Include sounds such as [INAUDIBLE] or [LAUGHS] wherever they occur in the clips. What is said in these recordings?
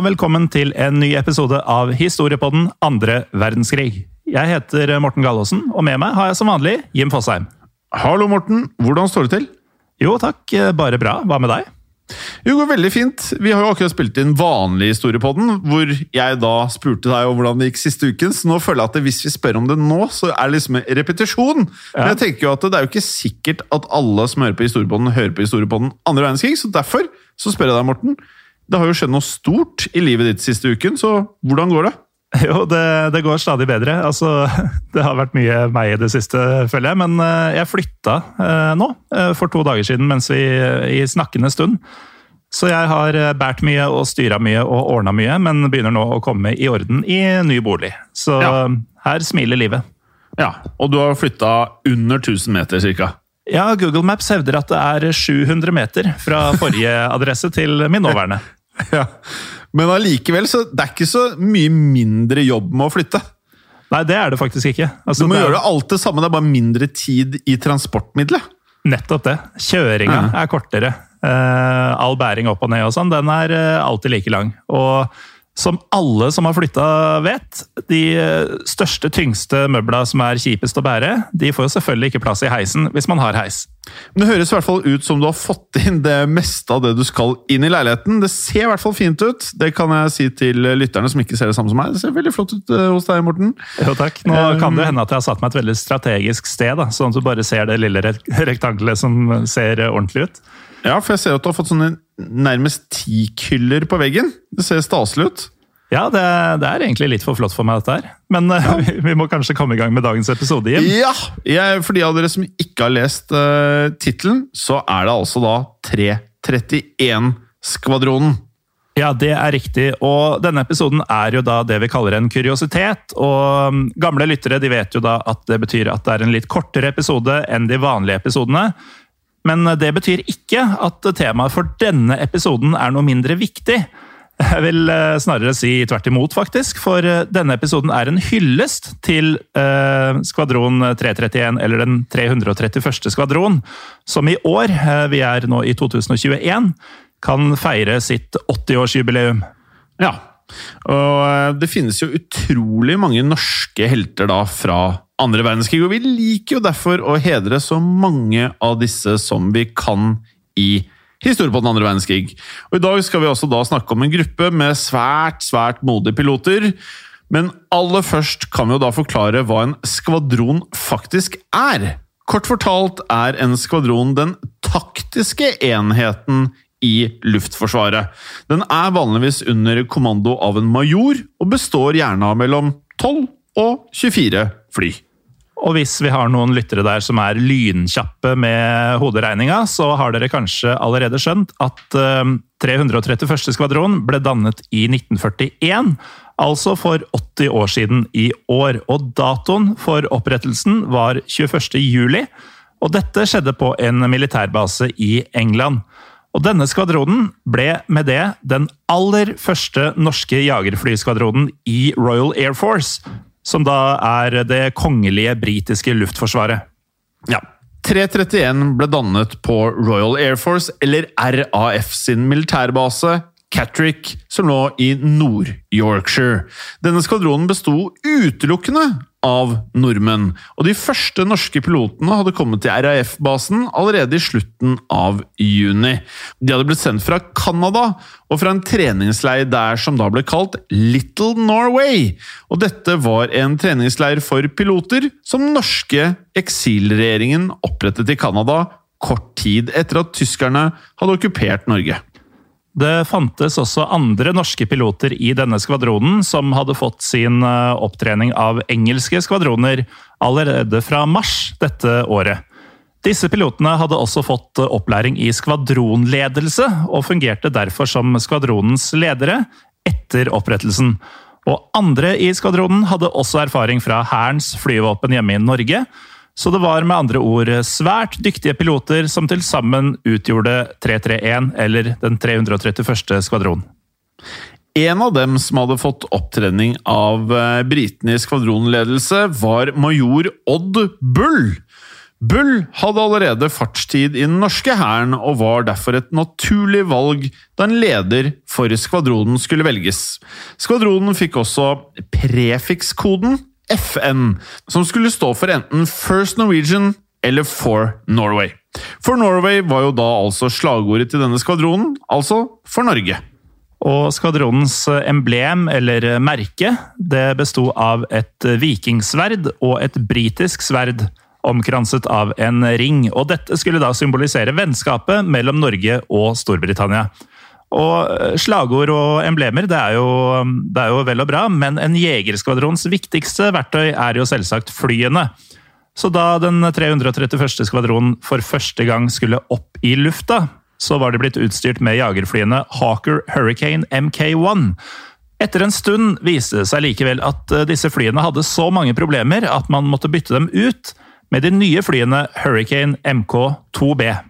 Og velkommen til en ny episode av Historiepodden andre verdenskrig. Jeg heter Morten Gallaasen, og med meg har jeg som vanlig Jim Fosheim. Hallo, Morten. Hvordan står det til? Jo takk, bare bra. Hva med deg? Jo, går veldig fint. Vi har jo akkurat spilt inn vanlig historiepodden, hvor jeg da spurte deg om hvordan det gikk siste uken, så nå føler jeg at hvis vi spør om det nå, så er det liksom repetisjon. Men jeg tenker jo at det er jo ikke sikkert at alle som hører på historiepodden, hører på historiepodden andre verdenskrig, så derfor så spør jeg deg, Morten. Det har jo skjedd noe stort i livet ditt siste uken, så hvordan går det? [LAUGHS] Jo, det, det går stadig bedre. Altså, [LAUGHS] det har vært mye meg i det siste, føler jeg. Men eh, jeg flytta eh, nå, eh, for to dager siden, mens vi i snakkende stund. Så jeg har båret mye og styra mye og ordna mye, men begynner nå å komme i orden i ny bolig. Så Ja. her smiler livet. Ja, og du har flytta under 1000 meter, cirka. Ja, Google Maps hevder at det er 700 meter fra forrige [LAUGHS] adresse til min nåværende. [LAUGHS] Ja. Men allikevel, så det er ikke så mye mindre jobb med å flytte. Nei, det er det faktisk ikke. Altså, Du må det er- gjøre alt det samme, det er bare mindre tid i transportmiddelet. Nettopp det. Kjøringa Ja. er kortere. Eh, all bæring opp og ned og sånn, den er eh, alltid like lang. Og som alle som har flytta vet, de eh, største, tyngste møbla som er kjipest å bære, de får jo selvfølgelig ikke plass i heisen hvis man har heis. Men det høres i hvert fall ut som du har fått inn det meste av det du skal inn i leiligheten. Det ser i hvert fall fint ut. Det kan jeg si til lytterne som ikke ser det samme som meg. Det ser veldig flott ut eh, hos deg, Morten. Jo takk. Nå kan det hende at jeg har satt meg et veldig strategisk sted, da, sånn at du bare ser det lille rek- [LAUGHS] rektangelet som ser ordentlig ut. Ja, for jeg ser at du har fått sånne nærmest teakhyller på veggen. Det ser staselig ut. Ja, det, det er egentlig litt for flott for meg, dette her. Men ja. vi, [LAUGHS] vi må kanskje komme i gang med dagens episode, Jim. Ja! Jeg, for de av dere som ikke har lest uh, tittelen, så er det altså da 331-skvadronen. Ja, det er riktig. Og denne episoden er jo da det vi kaller en kuriositet. Og mm, gamle lyttere de vet jo da at det betyr at det er en litt kortere episode enn de vanlige episodene. Men det betyr ikke at temaet for denne episoden er noe mindre viktig. Jeg vil eh, snarere si tvert imot, faktisk. For eh, denne episoden er en hyllest til eh, skvadron 331, eller den 331. skvadron, som i år, eh, vi er nå i 2021, kan feire sitt 80-årsjubileum. Ja. Og eh, det finnes jo utrolig mange norske helter da fra andre verdenskrig, og vi liker jo derfor å hedre så mange av disse som vi kan i historie på den andre verdenskrig. Og I dag skal vi også da snakke om en gruppe med svært, svært modige piloter. Men aller først kan vi jo da forklare hva en skvadron faktisk er. Kort fortalt er en skvadron den taktiske enheten i Luftforsvaret. Den er vanligvis under kommando av en major, og består gjerne av mellom 12 og 24 fly. Og hvis vi har noen lyttere der som er lynkjappe med hoderegninga, så har dere kanskje allerede skjønt at eh, 331. skvadron ble dannet i 1941, altså for 80 år siden i år. Og datoen for opprettelsen var 21. juli, og dette skjedde på en militærbase i England. Og denne skvadronen ble med det den aller første norske jagerflyskvadronen i Royal Air Force, som da er det kongelige britiske luftforsvaret. Ja. 331 ble dannet på Royal Air Force, eller RAF sin militærbase, Catrick, som lå i Nord-Yorkshire. Denne skvadronen besto utelukkende av nordmenn, og de første norske pilotene hadde kommet til RAF-basen allerede i slutten av juni. De hadde blitt sendt fra Canada og fra en treningsleir der som da ble kalt Little Norway. Og dette var en treningsleir for piloter som norske eksilregjeringen opprettet i Canada kort tid etter at tyskerne hadde okkupert Norge. Det fantes også andre norske piloter i denne skvadronen som hadde fått sin eh, opptrening av engelske skvadroner allerede fra mars dette året. Disse pilotene hadde også fått eh, opplæring i skvadronledelse, og fungerte derfor som skvadronens ledere etter opprettelsen. Og andre i skvadronen hadde også erfaring fra Hærens flyvåpen hjemme i Norge, så det var med andre ord svært dyktige piloter som til sammen utgjorde 331, eller den 331. skvadron. En av dem som hadde fått opptrening av eh, britene i skvadronledelse, var major Odd Bull. Bull hadde allerede fartstid i den norske hæren og var derfor et naturlig valg da en leder for skvadronen skulle velges. Skvadronen fikk også prefikskoden FN, som skulle stå for enten First Norwegian eller For Norway. For Norway var jo da altså slagordet til denne skvadronen, altså for Norge. Og skvadronens emblem, eller merke, det besto av et vikingsverd og et britisk sverd omkranset av en ring. Og dette skulle da symbolisere vennskapet mellom Norge og Storbritannia. Og eh, slagord og emblemer det er, jo, det er jo vel og bra, men en jegerskvadrons viktigste verktøy er jo selvsagt flyene. Så da den 331. skvadronen for første gang skulle opp i lufta, så var de blitt utstyrt med jagerflyene Hawker Hurricane MK1. Etter en stund viste det seg likevel at eh, disse flyene hadde så mange problemer at man måtte bytte dem ut med de nye flyene Hurricane MK2B.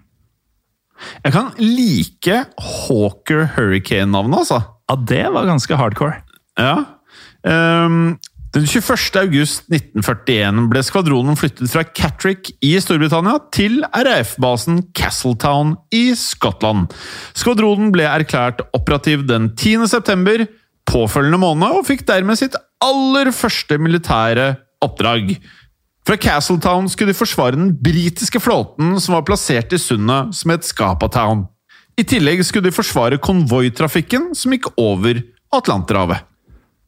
Jeg kan like Hawker Hurricane-navnet, altså. Ja, det var ganske hardcore. Ja. Um, den 21. august 1941 ble skvadronen flyttet fra Catrick i Storbritannia til RAF-basen Castletown i Skottland. Skvadronen ble erklært operativ den 10. september påfølgende måned, og fikk dermed sitt aller første militære oppdrag. Fra Castletown skulle de forsvare den britiske flåten som var plassert i sundet som het Scapatown. I tillegg skulle de forsvare konvoitrafikken som gikk over Atlanterhavet.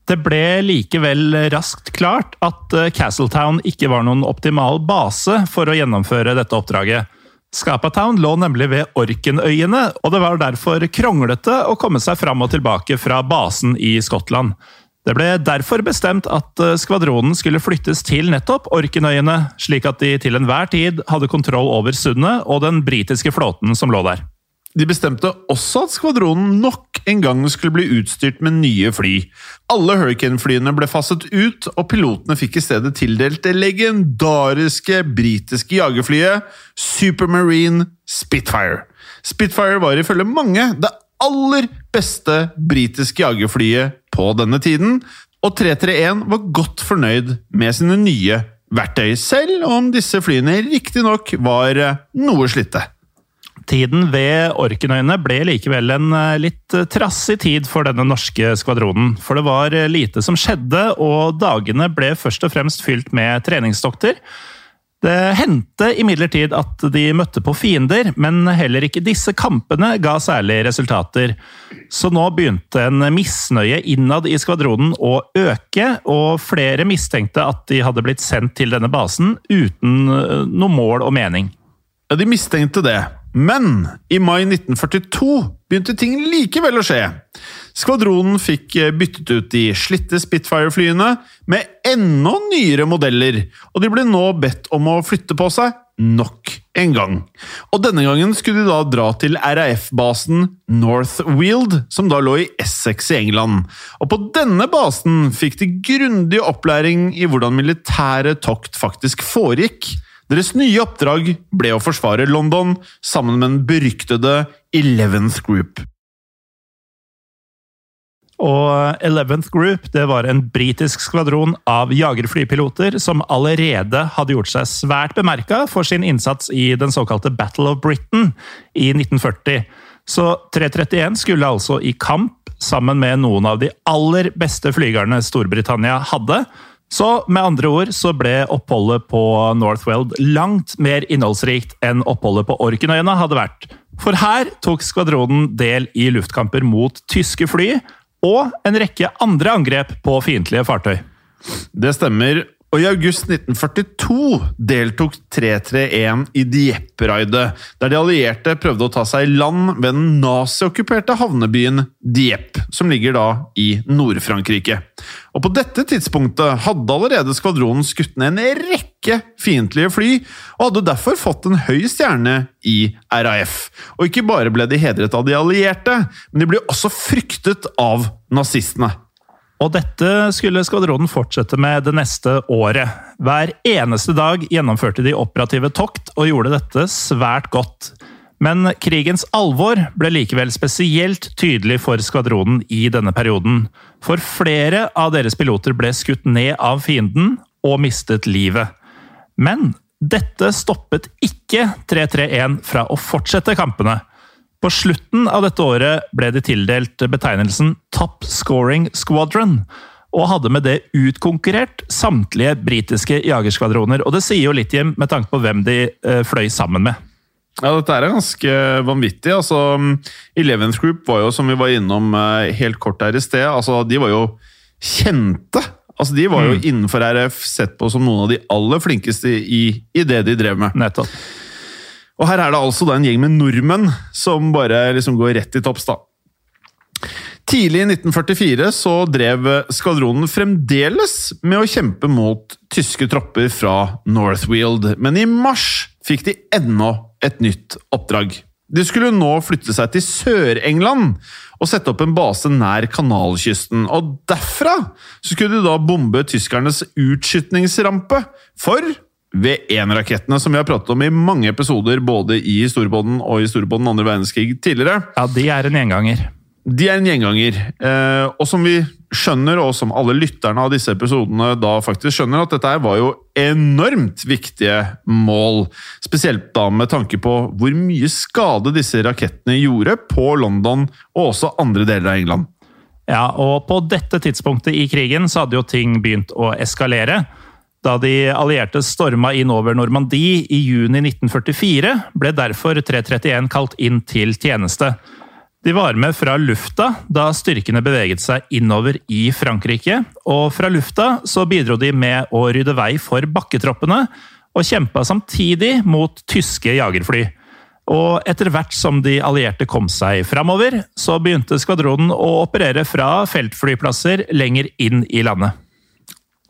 Det ble likevel raskt klart at eh, Castletown ikke var noen optimal base for å gjennomføre dette oppdraget. Scapatown lå nemlig ved Orkenøyene, og det var derfor kronglete å komme seg fram og tilbake fra basen i Skottland. Det ble derfor bestemt at eh, skvadronen skulle flyttes til nettopp Orkenøyene, slik at de til enhver tid hadde kontroll over sundet og den britiske flåten som lå der. De bestemte også at skvadronen nok en gang skulle bli utstyrt med nye fly. Alle Hurricane-flyene ble fasset ut, og pilotene fikk i stedet tildelt det legendariske britiske jagerflyet Supermarine Spitfire. Spitfire var ifølge mange det aller beste britiske jagerflyet på denne tiden, og 331 var godt fornøyd med sine nye verktøy, selv om disse flyene riktignok var eh, noe slitte. Tiden ved Orkenøyene ble likevel en eh, litt trassig tid for denne norske skvadronen. For det var eh, lite som skjedde, og dagene ble først og fremst fylt med treningstokter. Det hendte imidlertid at de møtte på fiender, men heller ikke disse kampene ga særlige resultater. Så nå begynte en misnøye innad i skvadronen å øke, og flere mistenkte at de hadde blitt sendt til denne basen uten eh, noe mål og mening. Ja, de mistenkte det. Men i mai 1942 begynte ting likevel å skje. Skvadronen fikk eh, byttet ut de slitte Spitfire-flyene med enda nyere modeller, og de ble nå bedt om å flytte på seg nok en gang. Og denne gangen skulle de da dra til RAF-basen Northwield, som da lå i Essex i England. Og på denne basen fikk de grundig opplæring i hvordan militære tokt faktisk foregikk. Deres nye oppdrag ble å forsvare London sammen med den beryktede Eleventh Group. Og Eleventh Group det var en britisk skvadron av jagerflypiloter som allerede hadde gjort seg svært bemerka for sin innsats i den såkalte Battle of Britain i 1940. Så 331 skulle altså i kamp sammen med noen av de aller beste flygerne Storbritannia hadde. Så med andre ord så ble oppholdet på Northweld langt mer innholdsrikt enn oppholdet på Orkenøyene hadde vært. For her tok skvadronen del i luftkamper mot tyske fly og en rekke andre angrep på fiendtlige fartøy. Det stemmer. Og i august 1942 deltok 331 i Dieppe-raidet, der de allierte prøvde å ta seg i land ved den naziokkuperte havnebyen Dieppe, som ligger da i Nord-Frankrike. Og på dette tidspunktet hadde allerede skvadronen skutt ned en rekke fiendtlige fly, og hadde derfor fått en høy stjerne i RAF. Og ikke bare ble de hedret av de allierte, men de ble også fryktet av nazistene. Og dette skulle skvadronen fortsette med det neste året. Hver eneste dag gjennomførte de operative tokt, og gjorde dette svært godt. Men krigens alvor ble likevel spesielt tydelig for skvadronen i denne perioden. For flere av deres piloter ble skutt ned av fienden og mistet livet. Men dette stoppet ikke 3-3-1 fra å fortsette kampene. På slutten av dette året ble de tildelt betegnelsen Top Scoring Squadron, og hadde med det utkonkurrert samtlige britiske jagerskvadroner. Og det sier jo litt, Jim, med tanke på hvem de uh, fløy sammen med. Ja, dette er ganske vanvittig. Altså, Eleventh Group var jo, som vi var innom uh, helt kort her i sted, altså, de var jo kjente. Altså, De var jo mm. innenfor RF sett på som noen av de aller flinkeste i, i det de drev med. Nettopp. Og her er det altså da en gjeng med nordmenn som bare liksom går rett i topps, da. Tidlig i 1944 så drev skvadronen fremdeles med å kjempe mot tyske tropper fra Northwield, men i mars fikk de enda et nytt oppdrag. De skulle nå flytte seg til Sør-England og sette opp en base nær kanalkysten. Og derfra skulle de da bombe tyskernes utskytningsrampe for V1-rakettene, som vi har pratet om i mange episoder, både i historiebåten og i historiebåten andre verdenskrig tidligere. Ja, de er en gjenganger. De er en gjenganger. Eh, og som vi skjønner, og som alle lytterne av disse episodene da faktisk skjønner, at dette var jo enormt viktige mål. Spesielt da med tanke på hvor mye skade disse rakettene gjorde på London og også andre deler av England. Ja, og på dette tidspunktet i krigen så hadde jo ting begynt å eskalere. Da de allierte storma inn over Normandie i juni 1944, ble derfor 331 kalt inn til tjeneste. De var med fra lufta da styrkene beveget seg innover i Frankrike, og fra lufta så bidro de med å rydde vei for bakketroppene, og kjempa samtidig mot tyske jagerfly. Og etter hvert som de allierte kom seg framover, så begynte skvadronen å operere fra feltflyplasser lenger inn i landet.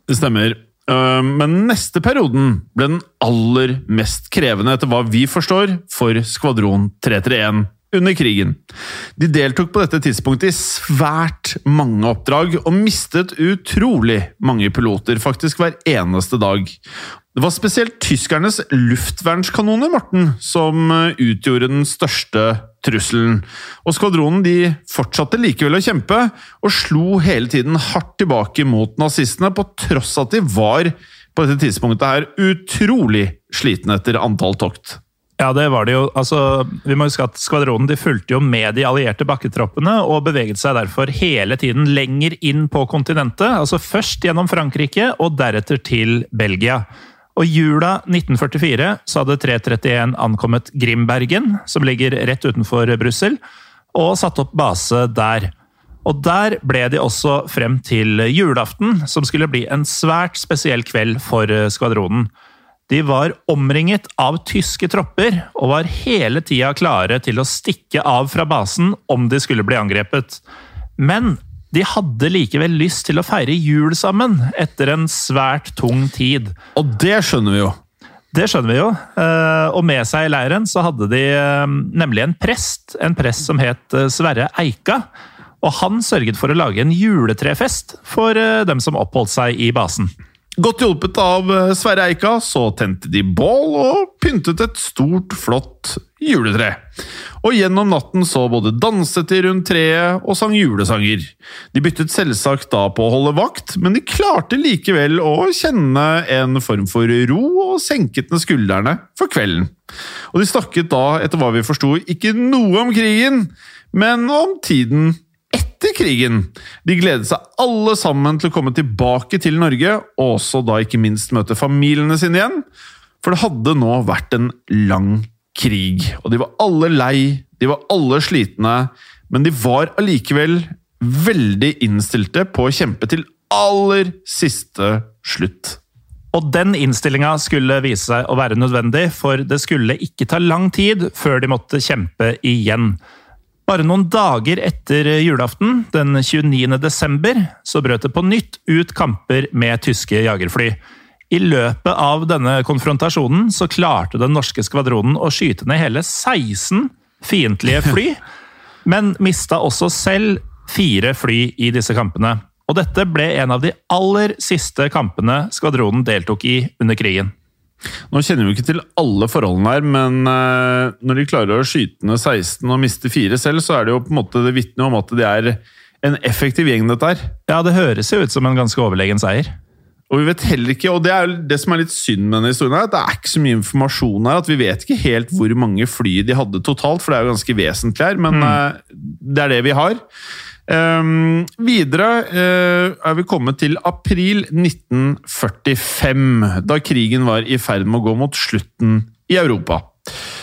Det stemmer. Men neste perioden ble den aller mest krevende, etter hva vi forstår, for Skvadron 331 under krigen. De deltok på dette tidspunktet i svært mange oppdrag, og mistet utrolig mange piloter, faktisk hver eneste dag. Det var spesielt tyskernes luftvernskanoner Morten, som eh, utgjorde den største trusselen. Og Skvadronen de fortsatte likevel å kjempe, og slo hele tiden hardt tilbake mot nazistene, på tross at de var på dette tidspunktet her utrolig slitne etter antall tokt. Ja, det var det jo. Altså, vi må huske at Skvadronen de fulgte jo med de allierte bakketroppene og beveget seg derfor hele tiden lenger inn på kontinentet. altså Først gjennom Frankrike og deretter til Belgia. Og jula 1944 så hadde 331 ankommet Grimbergen, som ligger rett utenfor Brussel, og satt opp base der. Og der ble de også frem til julaften, som skulle bli en svært spesiell kveld for skvadronen. De var omringet av tyske tropper og var hele tida klare til å stikke av fra basen om de skulle bli angrepet. Men de hadde likevel lyst til å feire jul sammen etter en svært tung tid. Og det skjønner vi jo. Det skjønner vi jo. Eh, Og med seg i leiren så hadde de eh, nemlig en prest. En prest som het eh, Sverre Eika. Og han sørget for å lage en juletrefest for dem som oppholdt seg i basen. Godt hjulpet av eh, Sverre Eika, så tente de bål og pyntet et stort, flott juletre. Og gjennom natten så både danset de rundt treet og sang julesanger. De byttet selvsagt da på å holde vakt, men de klarte likevel å kjenne en form for ro og senket ned skuldrene for kvelden. Og de snakket da, etter hva vi forsto, ikke noe om krigen, men om tiden etter krigen. De gledet seg alle sammen til å komme tilbake til Norge, og også da ikke minst møte familiene sine igjen. For det hadde nå vært en lang krig, og de var alle lei, de var alle slitne, men de var allikevel veldig innstilte på å kjempe til aller siste slutt. Og den innstillinga skulle vise seg å være nødvendig, for det skulle ikke ta lang tid før de måtte kjempe igjen. Bare noen dager etter julaften, den 29. desember, så brøt det på nytt ut kamper med tyske jagerfly. I løpet av denne konfrontasjonen så klarte den norske skvadronen å skyte ned hele 16 fiendtlige [LAUGHS] fly, men mista også selv fire fly i disse kampene. Og dette ble en av de aller siste kampene skvadronen deltok i under krigen. Nå kjenner vi ikke til alle forholdene her, men eh, når de klarer å skyte ned 16 og miste fire selv, så er det jo på en måte det vitner om at de er en effektiv gjeng, dette her. Ja, det høres jo ut som en ganske overlegen seier. Og vi vet heller ikke, og det er det som er litt synd med denne historien, her, at det er ikke så mye informasjon her. at Vi vet ikke helt hvor mange fly de hadde totalt, for det er jo ganske vesentlig her. Men mm. det er det vi har. Ehm, videre uh, er vi kommet til april 1945, da krigen var i ferd med å gå mot slutten i Europa.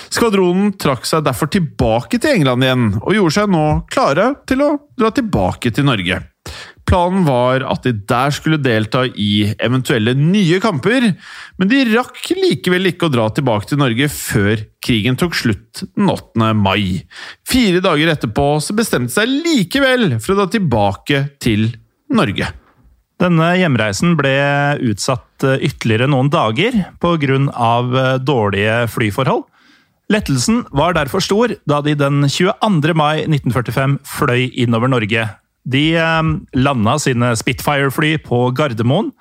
Skvadronen trakk seg derfor tilbake til England igjen, og gjorde seg nå klare til å dra tilbake til Norge. Planen var at de der skulle delta i eventuelle nye kamper, men de rakk likevel ikke å dra tilbake til Norge før krigen tok slutt den 8. mai. Fire dager etterpå så bestemte seg likevel for å dra tilbake til Norge. Denne hjemreisen ble utsatt eh, ytterligere noen dager pga. dårlige flyforhold. Lettelsen var derfor stor da de den 22. mai 1945 fløy innover Norge. De eh, landa sine Spitfire-fly på Gardermoen,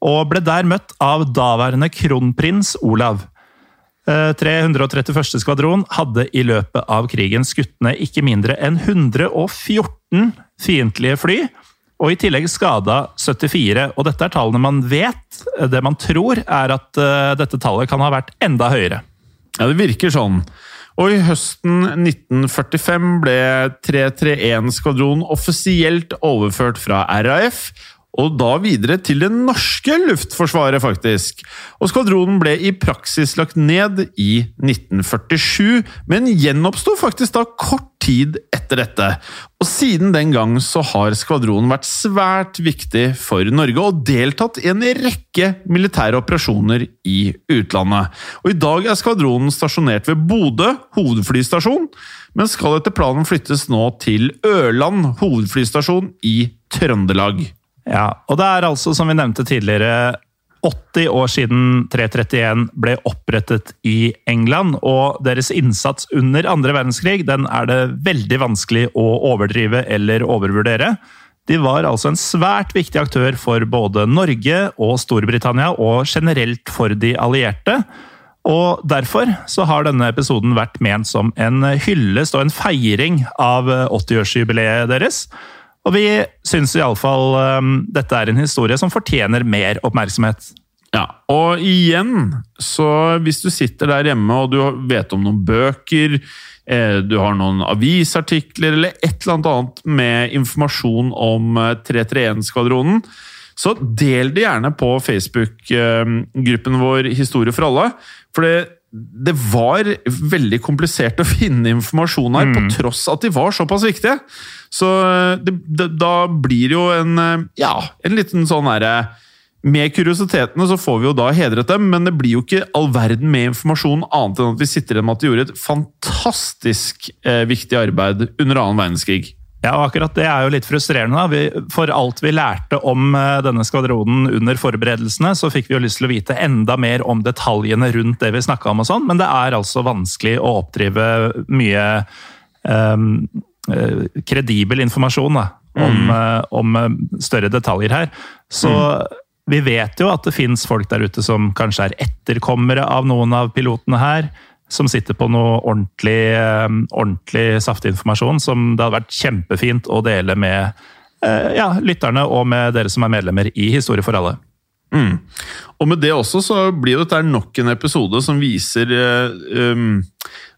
og ble der møtt av daværende kronprins Olav. Eh, 331. skvadron hadde i løpet av krigen skutt ned ikke mindre enn 114 fiendtlige fly, og i tillegg skada 74. Og dette er tallene man vet. Det man tror, er at eh, dette tallet kan ha vært enda høyere. Ja, det virker sånn. Og i høsten 1945 ble 331-skvadronen offisielt overført fra RAF, og da videre til det norske luftforsvaret, faktisk. Og skvadronen ble i praksis lagt ned i 1947, men gjenoppsto faktisk da kort tid etter dette. Og siden den gang så har skvadronen vært svært viktig for Norge, og deltatt i en rekke militære operasjoner i utlandet. Og i dag er skvadronen stasjonert ved Bodø hovedflystasjon, men skal etter planen flyttes nå til Ørland hovedflystasjon i Trøndelag. Ja, og det er altså, som vi nevnte tidligere, 80 år siden 331 ble opprettet i England, og deres innsats under andre verdenskrig den er det veldig vanskelig å overdrive eller overvurdere. De var altså en svært viktig aktør for både Norge og Storbritannia, og generelt for de allierte. Og derfor så har denne episoden vært ment som en hyllest og en feiring av 80-årsjubileet deres. Og vi syns iallfall um, dette er en historie som fortjener mer oppmerksomhet. Ja, og igjen, så hvis du sitter der hjemme og du vet om noen bøker, eh, du har noen avisartikler eller et eller annet med informasjon om eh, 331-skvadronen, så del det gjerne på Facebook-gruppen vår Historie for alle. For det, det var veldig komplisert å [LAUGHS] finne informasjon her, på tross at de var såpass viktige. Så det, det, da blir det jo en eh, ja, en liten sånn herre Med kuriositetene så får vi jo da hedret dem, men det blir jo ikke all verden med informasjon annet enn at vi sitter igjen med at de gjorde et fantastisk eh, viktig arbeid under annen verdenskrig. Ja, og akkurat det er jo litt frustrerende. da. Vi, for alt vi lærte om eh, denne skvadronen under forberedelsene, så fikk vi jo lyst til å vite enda mer om detaljene rundt det vi snakka om og sånn, men det er altså vanskelig å oppdrive mye um, kredibel informasjon da, om, eh, om større detaljer her. Så vi vet jo at det fins folk der ute som kanskje er etterkommere av noen av pilotene her som sitter på noe ordentlig, eh, ordentlig saftig informasjon som det hadde vært kjempefint å dele med eh, ja, lytterne og med dere som er medlemmer i Historie for alle. Mm. Og med det også så blir dette nok en episode som viser eh, um,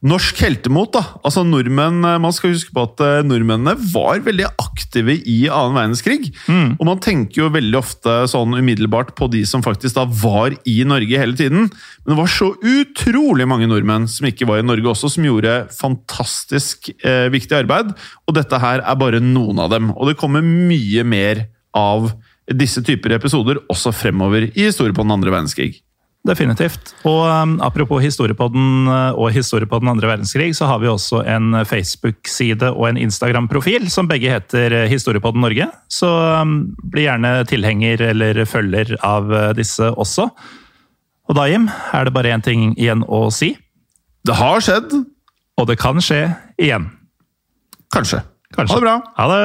norsk heltemot. da. Altså nordmenn, eh, Man skal huske på at eh, nordmennene var veldig aktive i annen verdenskrig. Og man tenker jo veldig ofte sånn umiddelbart på de som faktisk da var i Norge hele tiden. Men det var så utrolig mange nordmenn som ikke var i Norge også, som gjorde fantastisk eh, viktig arbeid. Og dette her er bare noen av dem. Og det kommer mye mer av disse typer episoder også fremover i historiepodden på den andre verdenskrig. Definitivt. Og um, apropos historiepodden uh, og historie på den andre verdenskrig, så har vi også en Facebook-side og en Instagram-profil som begge heter uh, Historiepodden Norge. Så um, bli gjerne tilhenger eller følger av uh, disse også. Og da, Jim, er det bare én ting igjen å si. Det har skjedd. Og det kan skje igjen. Kanskje. Kanskje. Ha det bra. Ha det!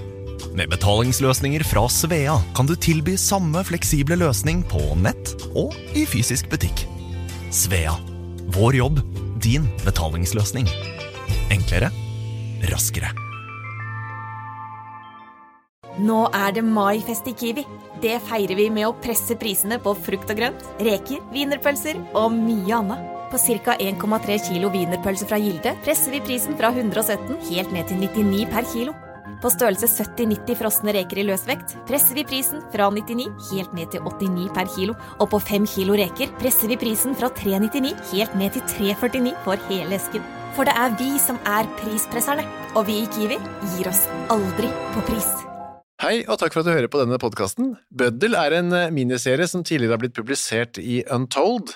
Med betalingsløsninger fra Svea kan du tilby samme fleksible løsning på nett og i fysisk butikk. Svea vår jobb, din betalingsløsning. Enklere, raskere. Nå er det maifest i Kiwi. Det feirer vi med å presse prisene på frukt og grønt, reker, wienerpølser og mye annet. På ca. 1,3 kilo wienerpølse fra Gilde presser vi prisen fra 117 helt ned til 99 per kilo. På størrelse 70-90 frosne reker i løsvekt presser vi prisen fra 99 helt ned til 89 per kilo. Og på 5 kilo reker presser vi prisen fra 399 helt ned til 349 for hele esken. For det er vi som er prispresserne, og vi i Kiwi gir oss aldri på pris. Hei, og takk for at du hører på denne podkasten. Bøddel er en miniserie som tidligere har blitt publisert i Untold,